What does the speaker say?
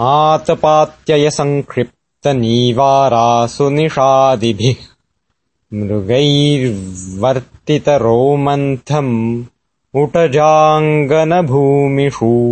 आतपात्ययसङ्क्षिप्तनीवारासुनिषादिभिः निषादिभिः मृगैर्वर्तितरोमन्थम् उटजाङ्गनभूमिषु।